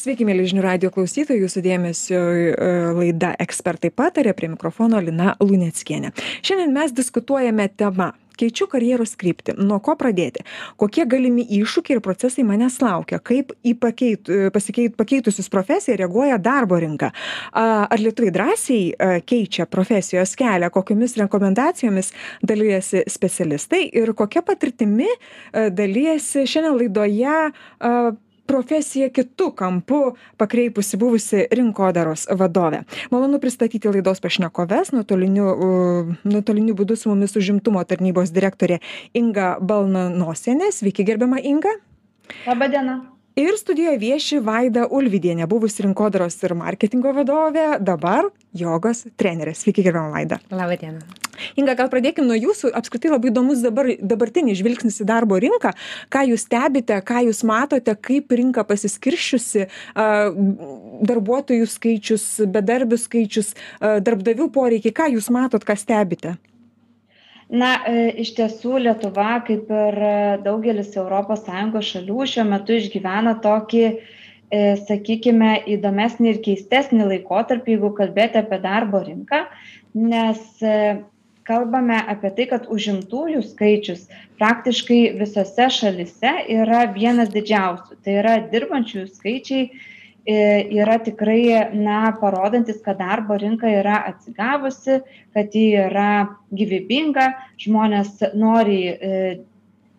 Sveiki, mėly žinių radio klausytojai, jūsų dėmesio e, laida ekspertai patarė prie mikrofono Lina Luneckienė. Šiandien mes diskutuojame tema keičiu karjeros kryptį. Nuo ko pradėti? Kokie galimi iššūkiai ir procesai manęs laukia? Kaip į pakeit pasikeit pakeitusius profesiją reaguoja darbo rinka? Ar lietuviai drąsiai keičia profesijos kelią? Kokiomis rekomendacijomis dalijasi specialistai? Ir kokia patirtimi dalijasi šiandien laidoje profesiją kitu kampu pakreipusi buvusi rinkodaros vadovė. Malonu pristatyti laidos pašnekoves. Nuotoliniu nuotoliniu būdu su mumis užimtumo tarnybos direktorė inga balnanosienė. Sveiki gerbiama inga. Laba diena ir studijoj vieši vaida ulvydienė buvusi rinkodaros ir marketingo vadovė dabar jogos trenerė. Sveiki gerbiama vaida. Laba diena inga gal pradėkim nuo jūsų. Apskritai labai įdomus dabar dabartinis žvilgsnis į darbo rinką. Ką jūs stebite ką jūs matote kaip rinka pasiskirsčiusi a darbuotojų skaičius bedarbių skaičius a darbdavių poreikiai. Ką jūs matot ką stebite? Na e, iš tiesų lietuva kaip ir daugelis europos sąjungos šalių šiuo metu išgyvena tokį e, sakykime įdomesnį ir keistesnį laikotarpį jeigu kalbėti apie darbo rinką nes e, kalbame apie tai kad užimtųjų skaičius praktiškai visose šalyse yra vienas didžiausių. Tai yra dirbančiųjų skaičiai yra tikrai na parodantys kad darbo rinka yra atsigavusi kad ji yra gyvybinga žmonės noriai e,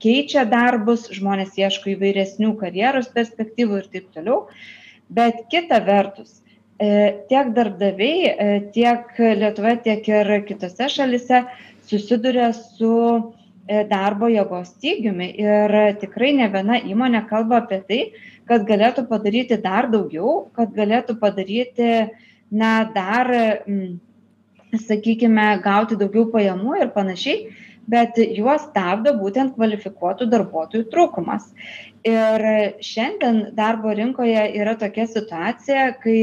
keičia darbus žmonės ieško įvairesnių karjeros perspektyvų ir taip toliau. Bet kita vertus e, tiek darbdaviai e, tiek lietuvoje tiek ir kitose šalyse susiduria su darbo jėgos stygiumi. Ir tikrai ne viena įmonė kalba apie tai kad galėtų padaryti dar daugiau, kad galėtų padaryti, na, dar, sakykime, gauti daugiau pajamų ir panašiai, bet juos stabdo būtent kvalifikuotų darbuotojų trūkumas. Ir šiandien darbo rinkoje yra tokia situacija, kai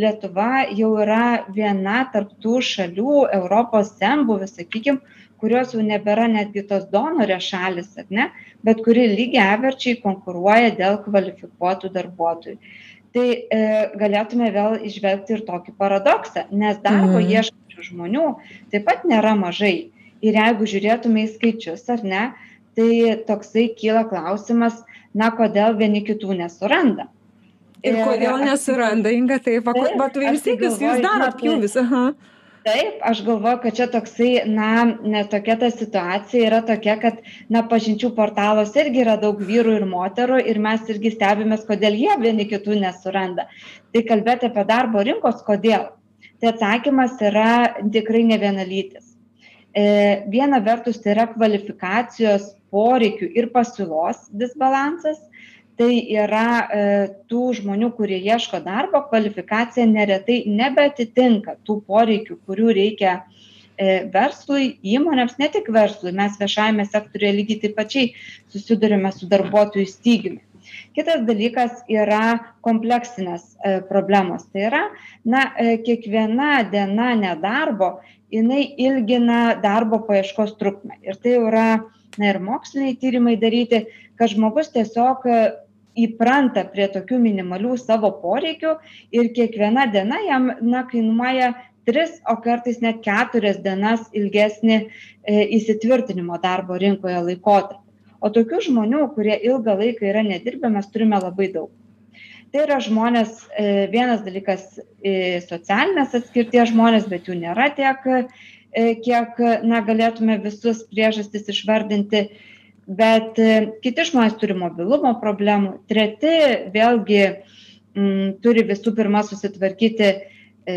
Lietuva jau yra viena tarptų šalių Europos senbuvių, sakykime, kurios jau nebėra netgi tos donorės šalys, ar ne, bet kuri lygiaverčiai konkuruoja dėl kvalifikuotų darbuotojų. Tai e, galėtume vėl išvelgti ir tokį paradoksą, nes darbo mm. ieškančių žmonių taip pat nėra mažai. Ir jeigu žiūrėtume į skaičius, ar ne, tai toksai kyla klausimas, na, kodėl vieni kitų nesuranda. Ir kodėl nesuranda, Inga, taip, taip, bet vis tiek jūs darot pjūvis. Aha taip aš galvoju kad čia toksai na ne tokia ta situacija yra tokia kad na pažinčių portaluose irgi yra daug vyrų ir moterų ir mes irgi stebimės kodėl jie vieni kitų nesuranda tai kalbėti apie darbo rinkos kodėl tai atsakymas yra tikrai nevienalytis e, viena vertus tai yra kvalifikacijos poreikių ir pasiūlos disbalansas. Tai yra e, tų žmonių kurie ieško darbo kvalifikacija neretai nebeatitinka tų poreikių kurių reikia e, verslui įmonėms ne tik verslui mes viešajame sektoriuje lygiai taip pačiai susiduriame su darbuotojų stygiumi kitas dalykas yra kompleksinės e, problemos. Tai yra na kiekviena diena nedarbo jinai ilgina darbo paieškos trukmę. Ir tai yra na ir moksliniai tyrimai daryti kad žmogus tiesiog įpranta prie tokių minimalių savo poreikių ir kiekviena diena jam na kainuoja tris o kartais net keturias dienas ilgesnį e, įsitvirtinimo darbo rinkoje laikotarpį o tokių žmonių kurie ilgą laiką yra nedirbę mes turime labai daug. Tai yra žmonės e, vienas dalykas e, socialinės atskirties žmonės bet jų nėra tiek kiek na galėtume visus priežastis išvardinti. Bet e, kiti žmonės turi mobilumo problemų, treti vėlgi m, mm, turi visų pirma susitvarkyti e,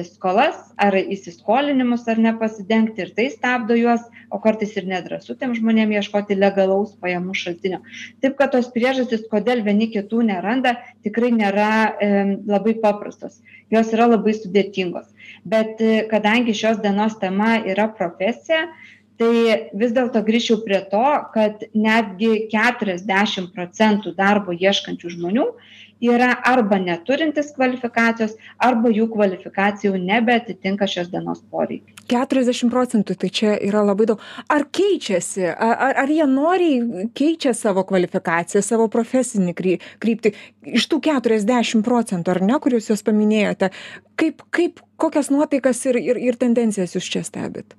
skolas ar įsiskolinimus ar nepasidengti ir tai stabdo juos, o kartais ir nedrasu tiem žmonėm ieškoti legalaus pajamų šaltinio. Taip kad tos priežastys, kodėl vieni kitų neranda, tikrai nėra e, labai paprastos. Jos yra labai sudėtingos. Bet e, kadangi šios dienos tema yra profesija, tai vis dėlto grįžčiau prie to kad netgi keturiasdešim procentų darbo ieškančių žmonių yra arba neturintys kvalifikacijos arba jų kvalifikacija jau nebeatitinka šios dienos poreikių. Keturiasdešim procentų tai čia yra labai daug. Ar keičiasi? Ar ar jie noriai keičia savo kvalifikaciją savo profesinį kry kryptį? Iš tų keturiasdešim procentų ar ne kuriuos jūs paminėjote kaip kaip kokias nuotaikas ir ir ir tendencijas jūs čia stebit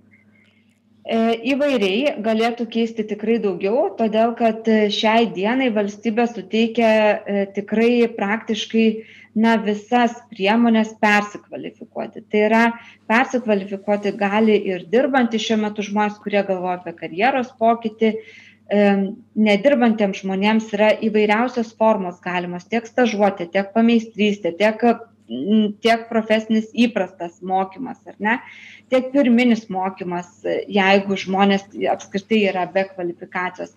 įvairiai galėtų keisti tikrai daugiau, todėl kad e, šiai dienai valstybė suteikia e, tikrai praktiškai na, visas priemonės persikvalifikuoti. Tai yra, persikvalifikuoti gali ir dirbantys šiuo metu žmonės, kurie galvoja apie karjeros pokytį, nedirbantiems žmonėms yra įvairiausios formos galimos, tiek stažuotė, tiek pameistrystė, tiek tiek profesinis įprastas mokymas, ar ne, tiek pirminis mokymas, jeigu žmonės apskritai yra be kvalifikacijos.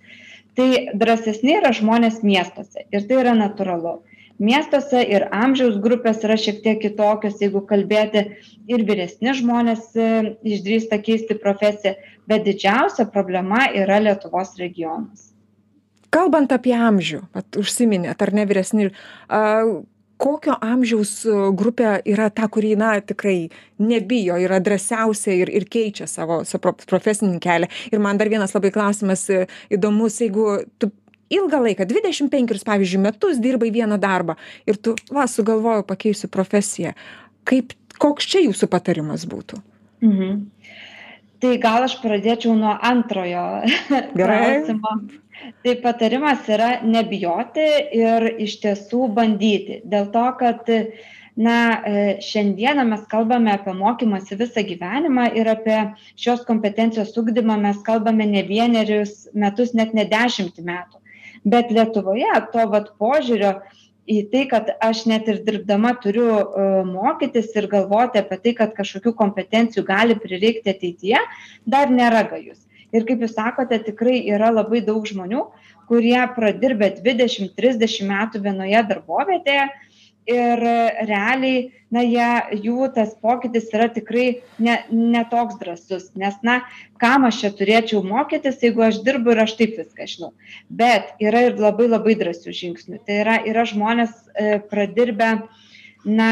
Tai drąsesni yra žmonės miestuose ir tai yra natūralu. Miestuose ir amžiaus grupės yra šiek tiek kitokios, jeigu kalbėti ir vyresni žmonės e, išdrįsta keisti profesiją, bet didžiausia problema yra Lietuvos regionas. Kalbant apie amžių, užsiminėt, ar ne vyresni, kokio amžiaus e, grupė yra ta kuri na tikrai nebijo yra drąsiausia ir ir keičia savo savo profesinį kelią ir man dar vienas labai klausimas e, įdomus jeigu tu ilgą laiką dvidešim penkerius pavyzdžiui metus dirbai vieną darbą ir tu va sugalvojau pakeisiu profesiją kaip koks čia jūsų patarimas būtų mhm. Tai gal aš pradėčiau nuo antrojo klausimo. Tai patarimas yra nebijoti ir iš tiesų bandyti. Dėl to kad na e, šiandieną mes kalbame apie mokymąsi visą gyvenimą ir apie šios kompetencijos ugdymą mes kalbame ne vienerius metus net ne dešimtį metų. Bet lietuvoje to vat požiūrio į tai kad aš net ir dirbdama turiu e, mokytis ir galvoti apie tai kad kažkokių kompetencijų gali prireikti ateityje dar nėra gajus. Ir kaip jūs sakote tikrai yra labai daug žmonių kurie pradirbę dvidešim trisdešim metų vienoje darbovietėje ir realiai na jie jų tas pokytis yra tikrai ne ne toks drąsus nes na kam aš čia turėčiau mokytis jeigu aš dirbu ir aš taip viską žinau. Bet yra ir labai labai drąsių žingsnių. Tai yra yra žmonės e, pradirbę na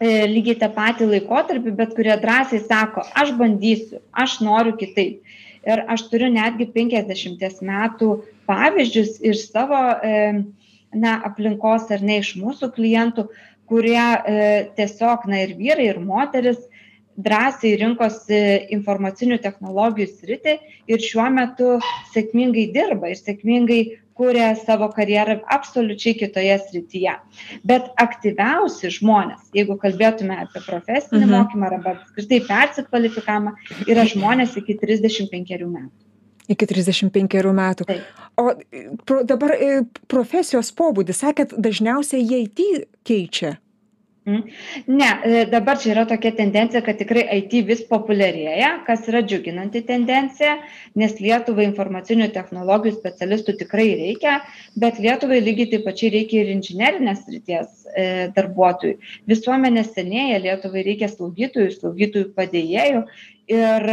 e, lygiai tą patį laikotarpį bet kurie drąsiai sako aš bandysiu aš noriu kitaip. Ir aš turiu netgi penkiasdešimties metų pavyzdžius iš savo e, na, aplinkos ar ne iš mūsų klientų, kurie e, tiesiog, na ir vyrai, ir moteris drąsiai rinkosi informacinių technologijų sritį ir šiuo metu sėkmingai dirba ir sėkmingai kuria savo karjerą absoliučiai kitoje srityje. Bet aktyviausi žmonės, jeigu kalbėtume apie profesinį mhm. mokymą arba apskritai persikvalifikavimą, yra žmonės iki 35 metų. Iki 35 metų. Taip. O pro, dabar e, profesijos pobūdis, sakėt, dažniausiai jie IT keičia Mhm. Ne, e, dabar čia yra tokia tendencija, kad tikrai IT vis populiarėja, kas yra džiuginanti tendencija, nes Lietuvai informacinių technologijų specialistų tikrai reikia, bet Lietuvai lygiai taip pačiai reikia ir inžinerinės ryties e, darbuotojų. Visuomenė senėja, Lietuvai reikia slaugytojų, slaugytojų padėjėjų ir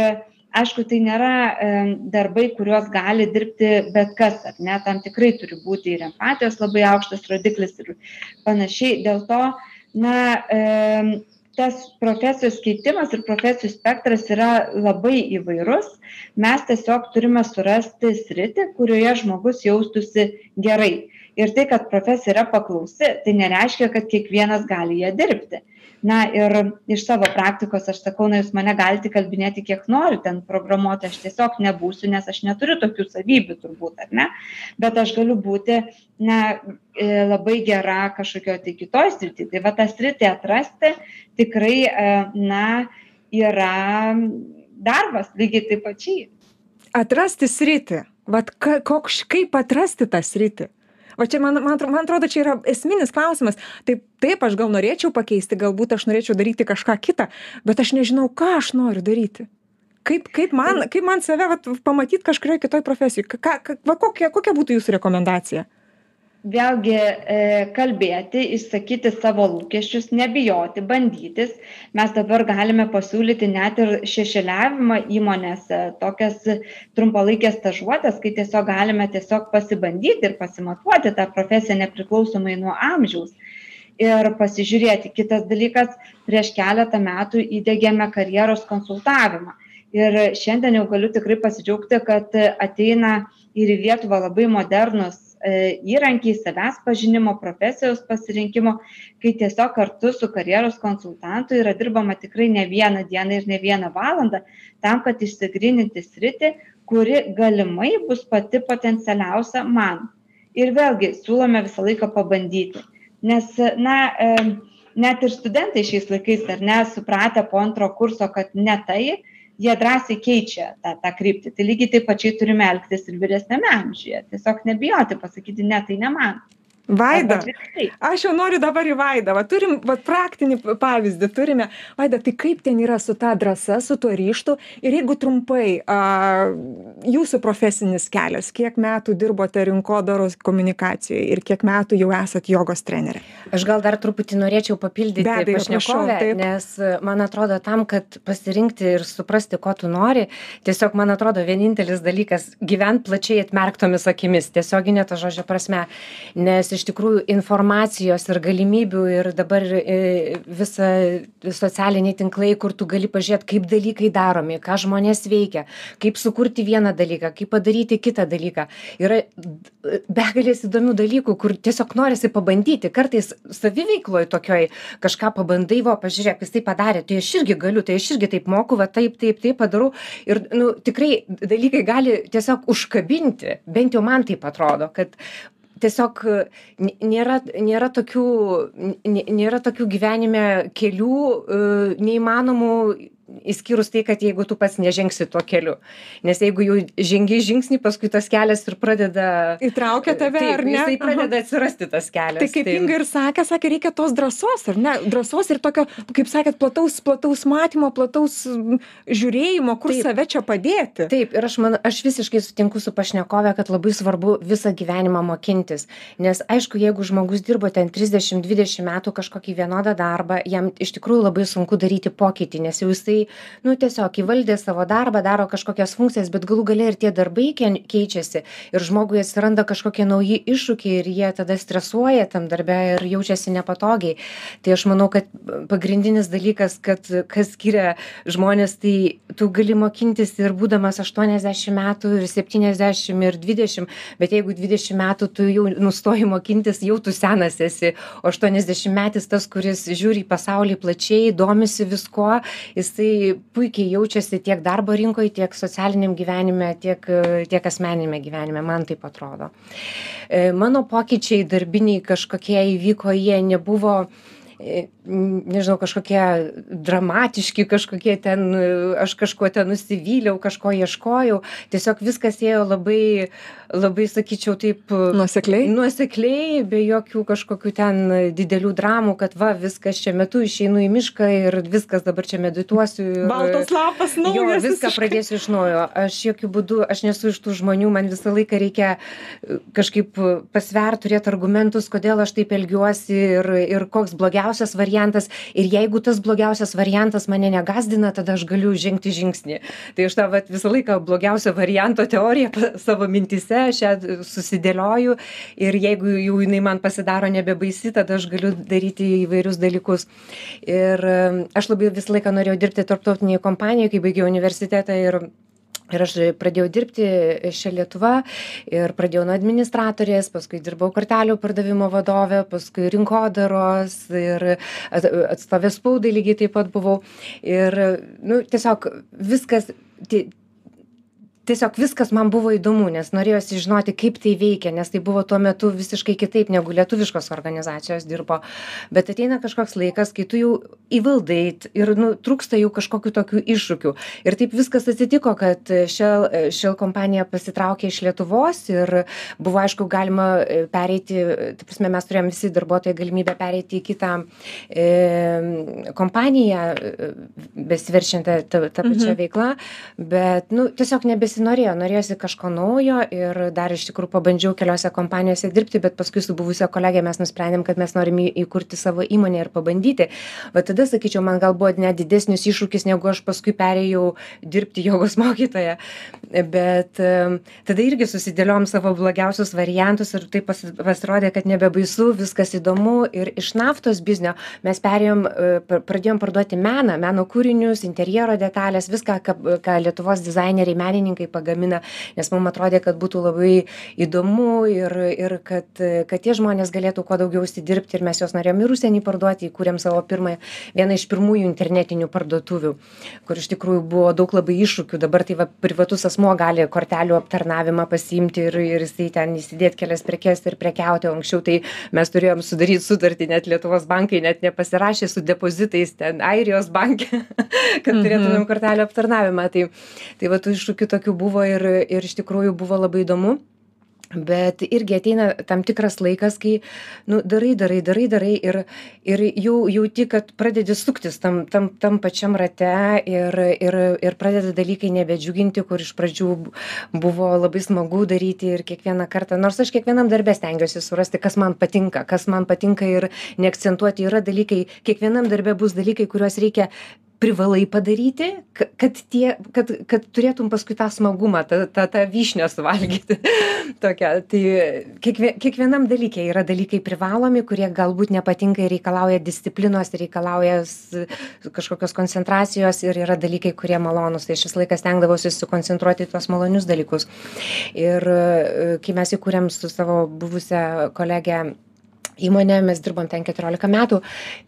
aišku, tai nėra e, darbai, kuriuos gali dirbti bet kas, ar ne, tam tikrai turi būti ir empatijos labai aukštas rodiklis ir panašiai. Dėl to, na tas profesijos keitimas ir profesijų spektras yra labai įvairus. Mes tiesiog turime surasti sritį, kurioje žmogus jaustųsi gerai. Ir tai, kad profesija yra paklausi, tai nereiškia, kad kiekvienas gali ją dirbti na ir iš savo praktikos aš sakau na jūs mane galite įkalbinėti kiek norit ten programuoti aš tiesiog nebūsiu nes aš neturiu tokių savybių turbūt ar ne? Bet aš galiu būti na e, labai gera kažkokioj tai kitoj srity. Tai va tą sritį atrasti tikrai e, na yra darbas lygiai taip pačiai. Atrasti sritį. Vat ka koks kaip atrasti tą sritį va čia man man man atrodo čia yra esminis klausimas. Taip taip aš gal norėčiau pakeisti galbūt aš norėčiau daryti kažką kita bet aš nežinau ką aš noriu daryti. Kaip kaip man kaip man save vat pamatyt kažkurioj kitoj profesijoj? Ką ką va kokia kokia būtų jūsų rekomendacija vėlgi e, kalbėti, išsakyti savo lūkesčius, nebijoti, bandytis. Mes dabar galime pasiūlyti net ir šešėliavimą įmonėse, tokias trumpalaikės stažuotės, kai tiesiog galime tiesiog pasibandyti ir pasimatuoti tą profesiją nepriklausomai nuo amžiaus. Ir pasižiūrėti. Kitas dalykas, prieš keletą metų įdėgėme karjeros konsultavimą. Ir šiandien jau galiu tikrai pasidžiaugti, kad ateina ir į Lietuvą labai modernus įrankiai savęs pažinimo, profesijos pasirinkimo, kai tiesiog kartu su karjeros konsultantu yra dirbama tikrai ne vieną dieną ir ne vieną valandą tam, kad išsigrininti sritį, kuri galimai bus pati potencialiausia man. Ir vėlgi siūlome visą laiką pabandyti. Nes, na, e, net ir studentai šiais laikais, ar ne, supratę po antro kurso, kad ne tai, jie drąsiai keičia tą tą kryptį. Tai lygiai taip pačiai turime elgtis ir vyresniame amžiuje. Tiesiog nebijoti pasakyti ne tai ne man Vaida, aš jau noriu dabar į Vaidą. Va, turim va, praktinį pavyzdį, turime. Vaida, tai kaip ten yra su ta drąsa, su tuo ryštu ir jeigu trumpai, a, jūsų profesinis kelias, kiek metų dirbote rinkodaros komunikacijoje ir kiek metų jau esat jogos trenerė? Aš gal dar truputį norėčiau papildyti abejo, pašnekovę, prašau, nes man atrodo tam, kad pasirinkti ir suprasti, ko tu nori, tiesiog man atrodo vienintelis dalykas - gyventi plačiai atmerktomis akimis, tiesioginė to žodžio prasme. Nes iš tikrųjų informacijos ir galimybių ir dabar e, visa socialiniai tinklai, kur tu gali pažiūrėti, kaip dalykai daromi, ką žmonės veikia, kaip sukurti vieną dalyką, kaip padaryti kitą dalyką. Yra begalės įdomių dalykų, kur tiesiog norisi pabandyti. Kartais saviveikloje tokioj kažką pabandai, va, pažiūrėk, jis tai padarė, tai aš irgi galiu, tai aš irgi taip moku, va, taip, taip, taip padarau. Ir nu, tikrai dalykai gali tiesiog užkabinti, bent jau man taip atrodo, kad tiesiog nėra nėra tokių nėra tokių gyvenime kelių e, neįmanomų išskyrus tai kad jeigu tu pats nežengsi tuo keliu. Nes jeigu jau žengi žingsnį paskui tas kelias ir pradeda įtraukia tave taip, ar ne? jisai pradeda atsirasti tas kelias tai kaip inga ir sakė sakė reikia tos drąsos ar ne? Drąsos ir tokio kaip sakėt plataus plataus matymo plataus žiūrėjimo kur taip. save čia padėti. Taip ir aš man aš visiškai sutinku su pašnekove kad labai svarbu visą gyvenimą mokintis. Nes aišku jeigu žmogus dirbo ten trisdešim dvidešim metų kažkokį vienodą darbą jam iš tikrųjų labai sunku daryti pokytį nes jau jisai nu tiesiog įvaldė savo darbą daro kažkokias funkcijas bet galų gale ir tie darbai keičiasi. Ir žmogui atsiranda kažkokie nauji iššūkiai ir jie tada stresuoja tam darbe ir jaučiasi nepatogiai. Tai aš manau kad pagrindinis dalykas kad kas skiria žmones tai tu gali mokintis ir būdamas aštuoniasdešim metų ir septyniasdešim ir dvidešim bet jeigu dvidešim metų tu jau nustoji mokintis jau tu senas esi. O aštuoniasdešimtmetis tas kuris žiūri į pasaulį plačiai domisi viskuo jisai jisai puikiai jaučiasi tiek darbo rinkoj tiek socialiniam gyvenime tiek tiek asmeniniame gyvenime man taip atrodo. E, mano pokyčiai darbiniai kažkokie įvyko jie nebuvo e, nežinau kažkokie dramatiški kažkokie ten aš kažkuo ten nusivyliau kažko ieškojau. Tiesiog viskas ėjo labai labai sakyčiau taip nuosekliai? nuosekliai be jokių kažkokių ten didelių dramų kad va viskas čia metu išeinu į mišką ir viskas dabar čia medituosiu ir baltas lapas naujas jo viską pradėsiu iš naujo. Aš jokiu būdu aš nesu iš tų žmonių man visą laiką reikia kažkaip pasvert turėt argumentus kodėl aš taip elgiuosi ir ir koks blogiausias variantas ir jeigu tas blogiausias variantas mane negąsdina tada aš galiu žengti žingsnį. Tai aš tą vat visą laiką blogiausio varianto teoriją savo aš ją susidėlioju ir jeigu jau jinai man pasidaro nebebaisi tada aš galiu daryti įvairius dalykus. Ir aš labai visą laiką norėjau dirbti tarptautinėj kompanijoj kai baigiau universitetą ir ir aš pradėjau dirbti čia lietuva ir pradėjau nuo administratorės paskui dirbau kortelių pardavimo vadove paskui rinkodaros ir atstove spaudai lygiai taip pat buvau. Ir nu tiesiog viskas ti tiesiog viskas man buvo įdomu nes norėjosi žinoti kaip tai veikia nes tai buvo tuo metu visiškai kitaip negu lietuviškos organizacijos dirbo. Bet ateina kažkoks laikas kai tu jau įvaldai ir nu trūksta jau kažkokių tokių iššūkių. Ir taip viskas atsitiko kad shell shell kompanija pasitraukė iš lietuvos ir buvo aišku galima e, pereiti ta prasme mes turėjom visi darbuotojai galimybę pereiti į kitą e, kompaniją e, besiverčiančią ta ta pačia mhm. veikla. Bet nu tiesiog nebesi nesinorėjo norėjosi kažko naujo ir dar iš tikrųjų pabandžiau keliose kompanijose dirbti bet paskui su buvusia kolege mes nusprendėm kad mes norim įkurti savo įmonę ir pabandyti. Va tada sakyčiau man gal buvo net didesnis iššūkis negu aš paskui perėjau dirbti jogos mokytoja. Bet tada irgi susidėliojom savo blogiausius variantus ir taip pasi pasirodė kad nebebaisu viskas įdomu ir iš naftos biznio mes perėjom e, pradėjom parduoti meną meno kūrinius interjero detales viską ką ką lietuvos dizaineriai menininkai pagamina nes mum atrodė kad būtų labai įdomu ir ir kad kad tie žmonės galėtų kuo daugiau užsidirbti ir mes juos norėjom ir užsieny parduoti įkūrėm savo pirmąją vieną iš pirmųjų internetinių parduotuvių kur iš tikrųjų buvo daug labai iššūkių. Dabar tai va privatus asmuo gali kortelių aptarnavimą pasiimti ir ir jisai ten įsidėt kelias prekes ir prekiauti. O anksčiau tai mes turėjom sudaryt sutartį net lietuvos bankai net nepasirašė su depozitais ten airijos banke kad turėtumėm kortelių aptarnavimą. Tai tai va tų iššūkių tokių buvo ir ir iš tikrųjų buvo labai įdomu. Bet irgi ateina tam tikras laikas kai nu darai darai darai darai ir ir jau jauti kad pradedi suktis tam tam tam pačiam rate ir ir ir pradeda dalykai nebedžiuginti kur iš pradžių buvo labai smagu daryti ir kiekvieną kartą nors aš kiekvienam darbe stengiuosi surasti kas man patinka kas man patinka ir neakcentuoti. Yra dalykai kiekvienam darbe bus dalykai kuriuos reikia privalai padaryti kad tie kad kad turėtum paskui tą smagumą tą tą tą vyšnią suvalgyti. Tokią tai kiekvie kiekvienam dalyke yra dalykai privalomi kurie galbūt nepatinka ir reikalauja disciplinos reikalauja s kažkokios koncentracijos ir yra dalykai kurie malonūs. Tai aš visą laiką stengdavausi sukoncentruoti į tuos malonius dalykus. Ir kai mes įkūrėm su savo buvusia kolege įmonę mes dirbom ten keturiolika metų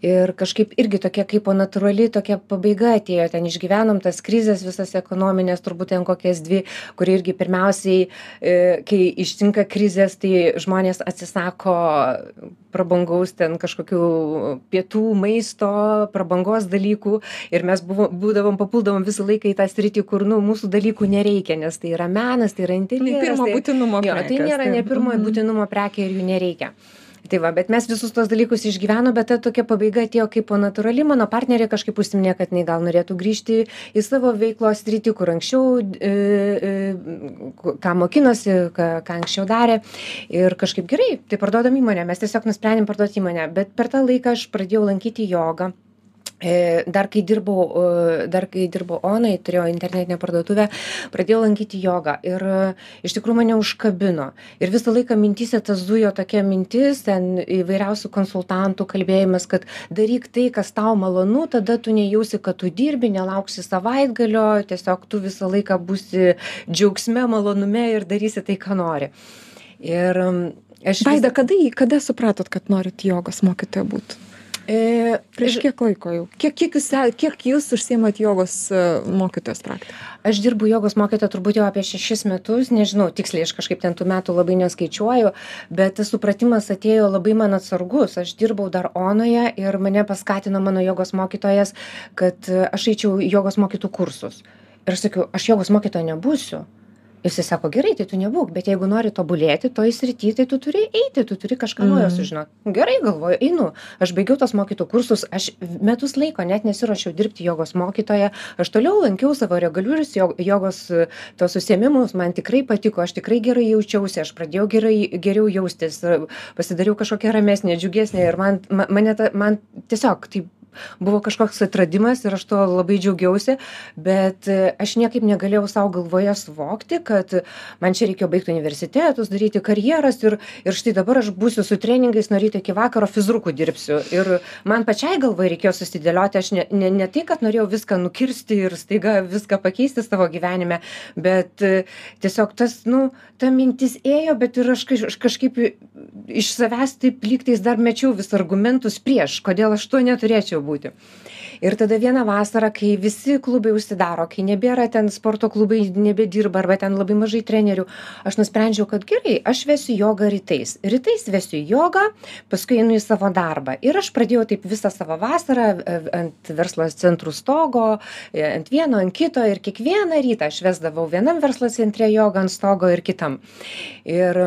ir kažkaip irgi tokia kaipo natūrali tokia pabaiga atėjo. Ten išgyvenom tas krizes visas ekonomines turbūt ten kokias dvi kur irgi pirmiausiai e, kai ištinka krizės tai žmonės atsisako prabangaus ten kažkokių pietų maisto prabangos dalykų. Ir mes buvo būdavom papuldavom visą laiką į tą sritį kur nu mūsų dalykų nereikia nes tai yra menas tai yra interjeras pirmo tai būtinumo jo tai nėra ne pirmojo Mhm. būtinumo prekė ir jų nereikia tai va bet mes visus tuos dalykus išgyvenom bet ta tokia pabaiga atėjo kaipo natūrali. Mano partnerė kažkaip užsiminė kad jinai gal norėtų grįžti į savo veiklos sritį kur anksčiau e, e, ką mokinosi ką ką anksčiau darė. Ir kažkaip gerai tai parduodam įmonę. Mes tiesiog nusprendėm parduot įmonę. Bet per tą laiką aš pradėjau lankyti jogą dar kai dirbau, e, dar kai dirbau Onai, turėjau internetinę parduotuvę, pradėjau lankyti jogą ir e, iš tikrųjų mane užkabino. Ir visą laiką mintise tas zujo tokia mintis, ten įvairiausių konsultantų kalbėjimas, kad daryk tai, kas tau malonu, tada tu nejausi, kad tu dirbi, nelauksi savaitgalio, tiesiog tu visą laiką būsi džiaugsme, malonume ir darysi tai, ką nori. Ir um, aš... Vaida, kada, kada supratot, kad norit jogos mokytoja būti? E, Prieš kiek laiko jau? Kiek, kiek, jūs, kiek jūs užsiemat jogos e, mokytojos praktiką? Aš dirbu jogos mokytoja turbūt jau apie šešis metus, nežinau, tiksliai aš kažkaip ten tų metų labai neskaičiuoju, bet tas supratimas atėjo labai man atsargus. Aš dirbau dar Onoje ir mane paskatino mano jogos mokytojas, kad e, aš eičiau jogos mokytų kursus. Ir aš sakiau, aš jogos mokytoja nebūsiu. Jisai sako, gerai, tai tu nebūk, bet jeigu nori tobulėti toj srity, tai tu turi eiti, tu turi kažką naujo Mhm. sužinoti. Gerai, galvoju, einu. Aš baigiau tos mokytų kursus, aš metus laiko net nesiuošiau dirbti jogos mokytoja, aš toliau lankiau savo reguliarius jo- jogos e, tos užsiemimus, man tikrai patiko, aš tikrai gerai jaučiausi, aš pradėjau gerai, geriau jaustis, e, pasidariau kažkokią ramesnę, džiugesnę ir man, ma- mane ta, man tiesiog tai buvo kažkoks atradimas ir aš tuo labai džiaugiausi, bet e, aš niekaip negalėjau savo galvoje suvokti, kad man čia reikėjo baigti universitetus, daryti karjeras ir, ir štai dabar aš būsiu su treningais nuo ryto iki vakaro fizrukų dirbsiu. Ir man pačiai galvoje reikėjo susidėlioti, aš ne, ne, ne tai, kad norėjau viską nukirsti ir staiga viską pakeisti savo gyvenime, bet e, tiesiog tas, nu, ta mintis ėjo, bet ir aš, kaž- aš kažkaip iš savęs taip lygtais dar mečiau vis argumentus prieš, kodėl aš tuo neturėčiau būti. Ir tada vieną vasarą, kai visi klubai užsidaro, kai nebėra ten sporto klubai, nebedirba arba ten labai mažai trenerių, aš nusprendžiau, kad gerai, aš vesiu jogą rytais. Rytais vesiu jogą, paskui einu į savo darbą. Ir aš pradėjau taip visą savo vasarą e, ant verslo centrų stogo, e, ant vieno, ant kito ir kiekvieną rytą aš vesdavau vienam verslo centre jogą ant stogo ir kitam. Ir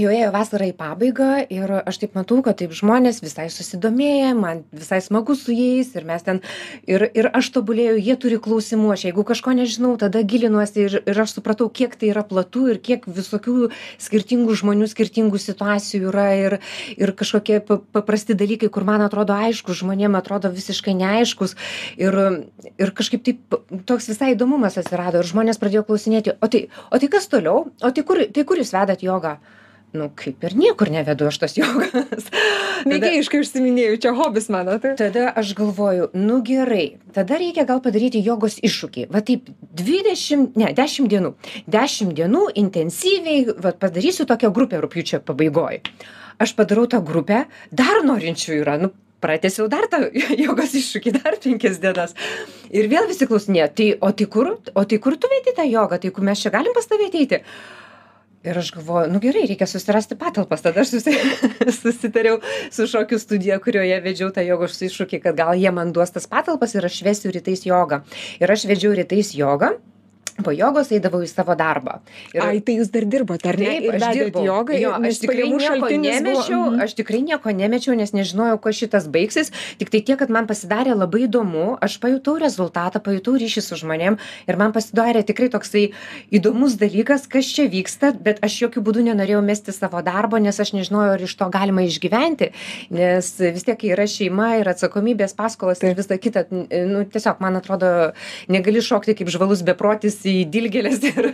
jau ėjo vasara į pabaigą ir aš taip matau kad taip žmonės visai susidomėję man visai smagu su jais ir mes ten ir ir aš tobulėju jie turi klausimų aš jeigu kažko nežinau tada gilinuosi ir ir aš supratau kiek tai yra platu ir kiek visokių skirtingų žmonių skirtingų situacijų yra ir ir kažkokie pa paprasti dalykai kur man atrodo aiškūs žmonėm atrodo visiškai neaiškūs ir ir kažkaip taip toks visai įdomumas atsirado ir žmonės pradėjo klausinėti o tai o tai kas toliau? O tai kur tai kur jūs vedat jogą nu kaip ir niekur nevedu aš tos jogos. Mėgėjiškai užsiminėjau, čia hobis mano. Tai. Tada aš galvoju, nu gerai, tada reikia gal padaryti jogos iššūkį. Va taip, 20, ne, 10 dienų. 10 dienų intensyviai, va padarysiu tokią grupę rūpiučio pabaigoje. Aš padarau tą grupę, dar norinčių yra, nu pratęsiau dar tą jogos iššūkį, dar penkias dienas. Ir vėl visi klausinė, tai o tai kur, o tai kur tu vedi tą jogą, tai kur mes čia galim pas tavę ateiti? Ir aš galvoju nu gerai reikia susirasti patalpas tada aš susi susitariau su šokių studija kurioje vedžiau tą jogos iššūkį kad gal jie man duos tas patalpas ir aš vesiu rytais jogą. Ir aš vedžiau rytais jogą po jogos eidavau į savo darbą. Ir... Ai, tai jūs dar dirbote, ar ne? Taip, aš dirbau. Jogą, jo, aš tikrai nieko nemečiau, buvo... aš tikrai nieko nemečiau, nes nežinojau, kuo šitas baigsis. Tik tai tiek, kad man pasidarė labai įdomu, aš pajutau rezultatą, pajutau ryšį su žmonėm ir man pasidarė tikrai toksai įdomus dalykas, kas čia vyksta, bet aš jokių būdų nenorėjau mesti savo darbo, nes aš nežinojau, ar iš to galima išgyventi, nes vis tiek yra šeima ir atsakomybės paskolas ir visa kita. Nu, tiesiog, man atrodo, negali šokti kaip žvalus beprotis į dilgėles ir,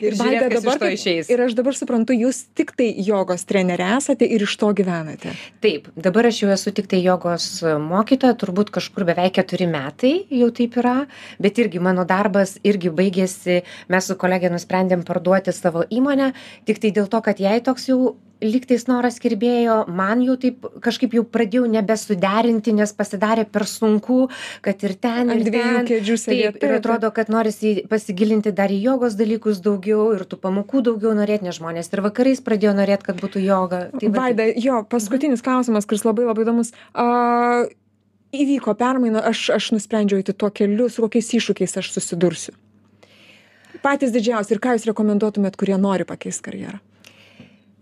ir žiūrėti, kas dabar, iš to išeis. Ir aš dabar suprantu, jūs tik tai jogos trenerė esate ir iš to gyvenate. Taip, dabar aš jau esu tik tai jogos mokytoja, turbūt kažkur beveik keturi metai jau taip yra, bet irgi mano darbas irgi baigėsi, mes su kolegė nusprendėm parduoti savo įmonę, tik tai dėl to, kad jai toks jau lygtais noras kirbėjo man jau taip kažkaip jau pradėjau nebesuderinti nes pasidarė per sunku kad ir ten ir ten. taip ir atrodo kad norisi pasigilinti dar į jogos dalykus daugiau ir tų pamokų daugiau norėt nes žmonės ir vakarais pradėjo norėt kad būtų joga. Tai vaida jo paskutinis klausimas kuris labai labai įdomus. A įvyko permaina aš aš nusprendžiau eiti tuo keliu su kokiais iššūkiais aš susidursiu. Patys didžiausi ir ką jūs rekomenduotumėt kurie nori pakeist karjerą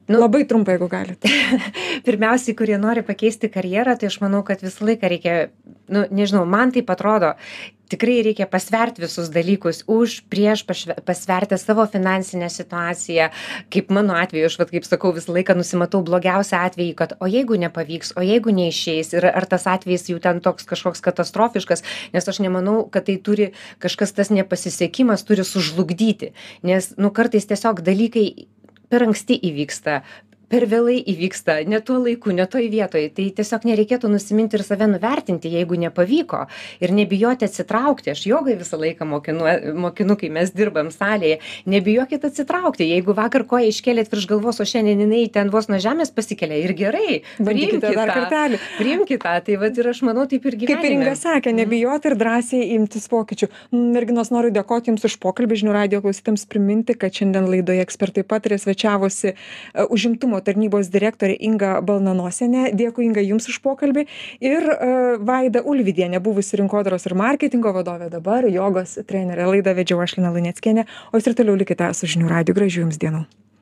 Nu, Labai trumpai, jeigu galite. Pirmiausiai, kurie nori pakeisti karjerą, tai aš manau, kad visą laiką reikia, nu, nežinau, man tai atrodo, tikrai reikia pasverti visus dalykus už, prieš pasverti savo finansinę situaciją. Kaip mano atveju, aš, vat, kaip sakau, visą laiką nusimatau blogiausią atvejį, kad o jeigu nepavyks, o jeigu neišeis ir ar tas atvejis jau ten toks kažkoks katastrofiškas, nes aš nemanau, kad tai turi kažkas tas nepasisekimas turi sužlugdyti, nes, nu, kartais tiesiog dalykai per anksti įvyksta per vėlai įvyksta ne tuo laiku ne toj vietoj. Tai tiesiog nereikėtų nusiminti ir save nuvertinti jeigu nepavyko. Ir nebijoti atsitraukti. Aš jogoj visą laiką mokinu mokinu kai mes dirbam salėje. Nebijokit atsitraukti. Jeigu vakar koją iškėlėt virš galvos o šiandien jinai ten vos nuo žemės pasikelia ir gerai priimkit dar kartelį. Priimkit tą. Tai vat ir aš manau taip ir gyvenime. Kaip inga sakė mhm. nebijoti ir drąsiai imtis pokyčių. Merginos noriu dėkoti jums už pokalbį. Žinių radijo klausytojams priminti kad šiandien laidoje ekspertai pataria svečiavosi e, užimtumo tarnybos direktorė inga balnanosienė. Dėkui inga jums už pokalbį. Ir e, vaida ulvydienė buvusi rinkodaros ir marketingo vadovė dabar jogos trenerė. Laidą vedžiau aš lina luneckienė. O jūs ir toliau likite su žinių radiju. Gražių jums dienų